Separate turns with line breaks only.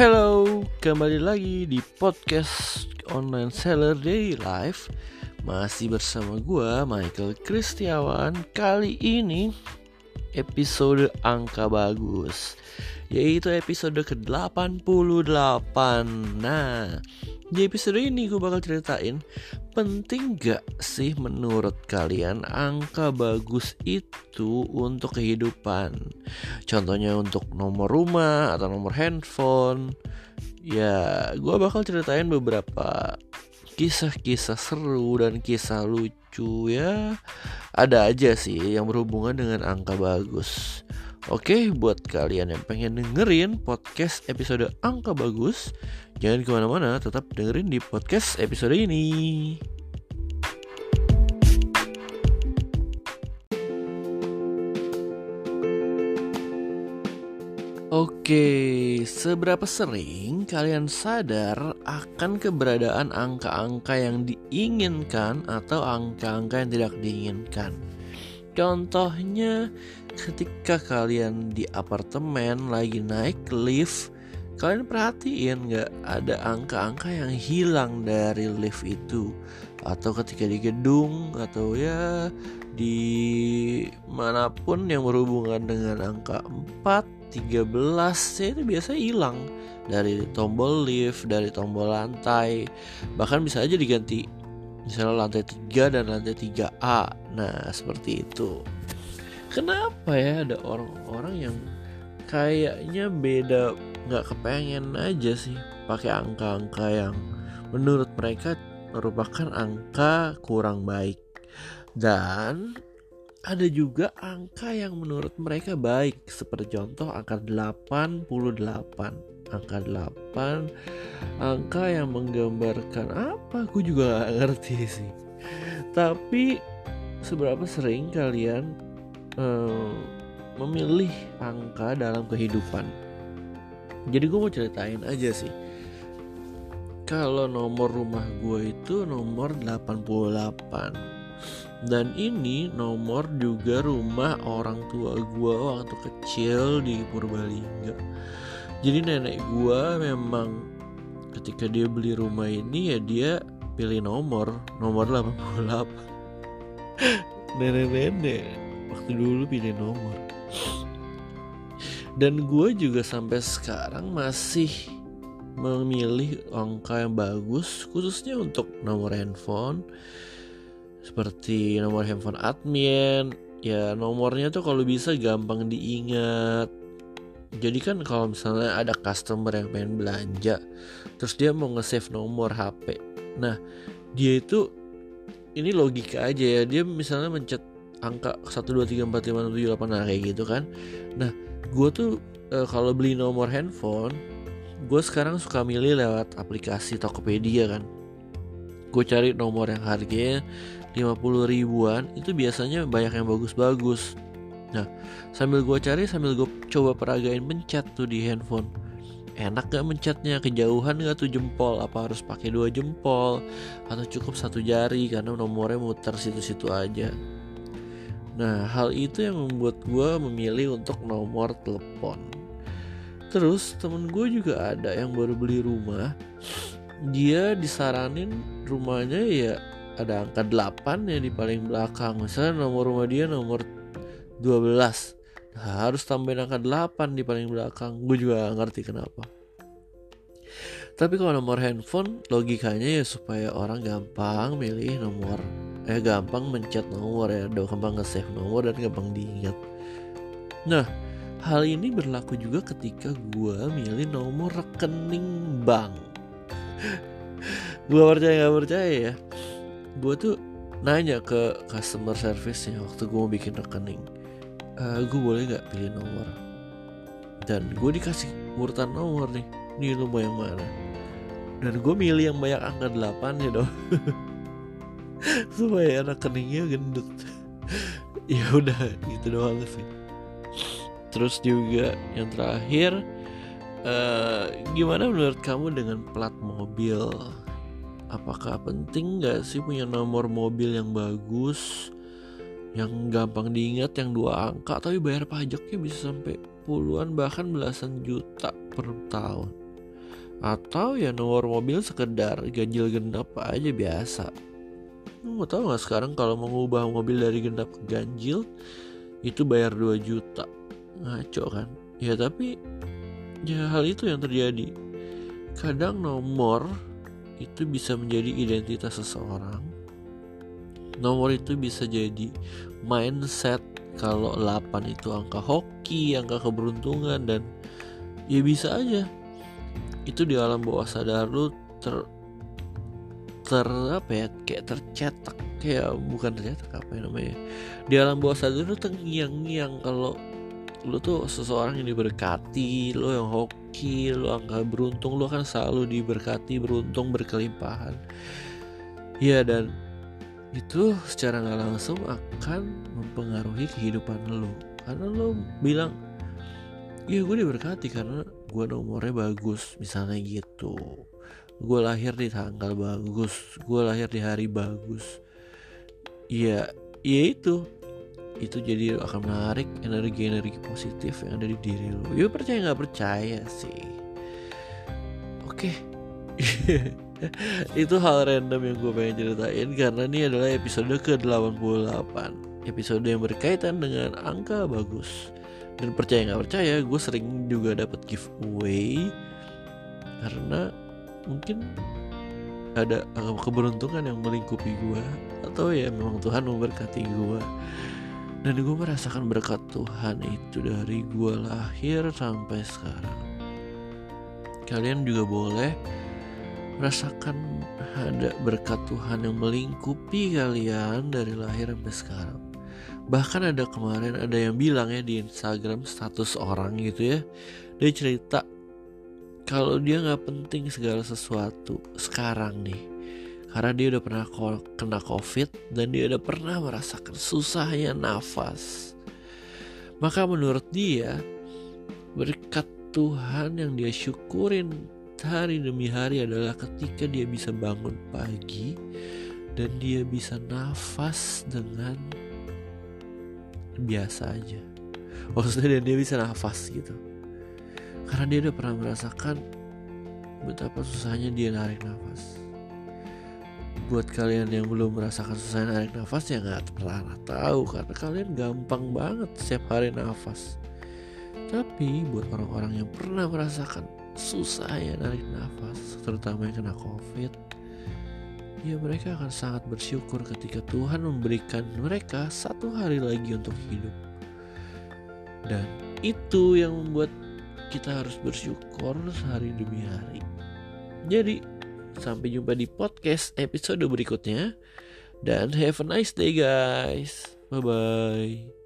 Halo, kembali lagi di podcast Online Seller Daily Life. Masih bersama gue Michael Kristiawan Kali ini episode angka bagus Yaitu episode ke-88. Nah, di episode ini gue bakal ceritain Penting gak sih menurut kalian angka bagus itu untuk kehidupan? Contohnya untuk nomor rumah atau nomor handphone. Ya gue bakal ceritain beberapa kisah-kisah seru dan kisah lucu ya. Ada aja sih yang berhubungan dengan angka bagus Oke, buat kalian yang pengen dengerin podcast episode Angka Bagus, jangan ke mana-mana, tetap dengerin di podcast episode ini. Oke, seberapa sering kalian sadar akan keberadaan angka-angka yang diinginkan atau angka-angka yang tidak diinginkan? Contohnya ketika kalian di apartemen lagi naik lift Kalian perhatiin nggak ada angka-angka yang hilang dari lift itu. Atau ketika di gedung atau ya di mana pun yang berhubungan dengan angka 4, 13 ya itu biasa hilang. Dari tombol lift, dari tombol lantai. Bahkan bisa aja diganti. Misalnya lantai 3 dan lantai 3A nah seperti itu kenapa ya ada orang-orang yang kayaknya beda nggak kepengen aja sih pakai angka-angka yang menurut mereka merupakan angka kurang baik. Dan ada juga angka yang menurut mereka baik seperti contoh angka 88 angka 8 angka yang menggambarkan apa? Aku juga gak ngerti sih. Tapi seberapa sering kalian um, memilih angka dalam kehidupan. Jadi gue mau ceritain aja sih. Kalau nomor rumah gue itu nomor 88 dan ini nomor juga rumah orang tua gue waktu kecil di Purbalingga. Jadi nenek gua memang ketika dia beli rumah ini ya dia pilih nomor nomor 88 nenek-nenek dulu pilih nomor. Dan gue juga sampai sekarang masih memilih angka yang bagus khususnya untuk nomor handphone. Seperti nomor handphone admin. Ya nomornya tuh kalau bisa gampang diingat. Jadi kan kalau misalnya ada customer yang pengen belanja terus dia mau nge-save nomor HP nah dia itu ini logika aja ya. Dia misalnya mencet angka 1 2 3 4 5 6 7 8 nah kayak gitu kan nah gue tuh e, kalau beli nomor handphone gue sekarang suka milih lewat aplikasi Tokopedia kan gue cari nomor yang harganya 50 ribuan itu biasanya banyak yang bagus-bagus Nah, sambil gue cari, sambil gue coba peragain mencet tuh di handphone. Enak gak mencetnya? Kejauhan gak tuh jempol? Apa harus pakai dua jempol? Atau cukup satu jari karena nomornya muter situ-situ aja? Nah, hal itu yang membuat gue memilih untuk nomor telepon. Terus temen gue juga ada yang baru beli rumah. Dia disaranin rumahnya ya ada angka 8 ya di paling belakang. Misalnya nomor rumah dia nomor 12 nah, harus tambahin angka 8 di paling belakang gue juga ngerti kenapa tapi kalau nomor handphone logikanya ya supaya orang gampang milih nomor eh gampang mencet nomor ya. Gampang nge-save nomor dan gampang diingat. Nah hal ini berlaku juga ketika gue milih nomor rekening bank. Gue percaya gak percaya ya? Gue tuh nanya ke customer service nya waktu gue mau bikin rekening. Uh, eh, gue boleh nggak pilih nomor? Dan gue dikasih urutan nomor nih. Ini mau yang mana? Dan gue milih yang banyak angka 8 ya dong supaya rekeningnya gendut. Ya udah gitu doang sih. Terus juga yang terakhir uh, gimana menurut kamu dengan plat mobil? Apakah penting gak sih punya nomor mobil yang bagus yang gampang diingat yang dua angka tapi bayar pajaknya bisa sampai puluhan bahkan belasan juta per tahun? Atau ya nomor mobil sekedar ganjil genap aja biasa mau tahu nggak sekarang kalau mau mengubah mobil dari genap ke ganjil itu bayar 2 juta. Ngaco kan? Ya tapi ya hal itu yang terjadi. Kadang nomor itu bisa menjadi identitas seseorang. Nomor itu bisa jadi mindset kalau 8 itu angka hoki angka keberuntungan dan ya bisa aja. Itu di alam bawah sadar lu ter ter apa ya kayak tercetak kayak bukan tercetak apa yang namanya di alam bawah sadar lu terngiang-ngiang kalau lu tuh seseorang yang diberkati lu yang hoki lu angka beruntung lu akan selalu diberkati beruntung berkelimpahan. Ya dan itu secara nggak langsung akan mempengaruhi kehidupan lu. Karena lu bilang ya gue diberkati karena gue nomornya bagus misalnya gitu gue lahir di tanggal bagus gue lahir di hari bagus. Ya ya itu. Itu jadi akan menarik energi-energi positif yang ada di diri lo ya percaya nggak percaya sih. Oke. Itu hal random yang gue pengen ceritain karena ini adalah episode ke-88 episode yang berkaitan dengan angka bagus. Dan percaya nggak percaya gue sering juga dapat giveaway. Karena mungkin ada keberuntungan yang melingkupi gue atau ya memang Tuhan memberkati gue dan gue merasakan berkat Tuhan itu dari gue lahir sampai sekarang. Kalian juga boleh merasakan ada berkat Tuhan yang melingkupi kalian dari lahir sampai sekarang. Bahkan ada kemarin ada yang bilang ya di Instagram status orang gitu ya dia cerita kalau dia nggak penting segala sesuatu sekarang nih karena dia udah pernah kena covid dan dia udah pernah merasakan susahnya nafas. Maka menurut dia berkat Tuhan yang dia syukurin hari demi hari adalah ketika dia bisa bangun pagi dan dia bisa nafas dengan biasa aja. Maksudnya dia, dia bisa nafas gitu karena dia udah pernah merasakan betapa susahnya dia narik nafas buat kalian yang belum merasakan susah narik nafas ya nggak pernah tahu karena kalian gampang banget setiap hari nafas tapi buat orang-orang yang pernah merasakan susah ya narik nafas terutama yang kena covid ya mereka akan sangat bersyukur ketika Tuhan memberikan mereka satu hari lagi untuk hidup. Dan itu yang membuat kita harus bersyukur sehari demi hari. Jadi, sampai jumpa di podcast episode berikutnya. Dan have a nice day guys. Bye-bye.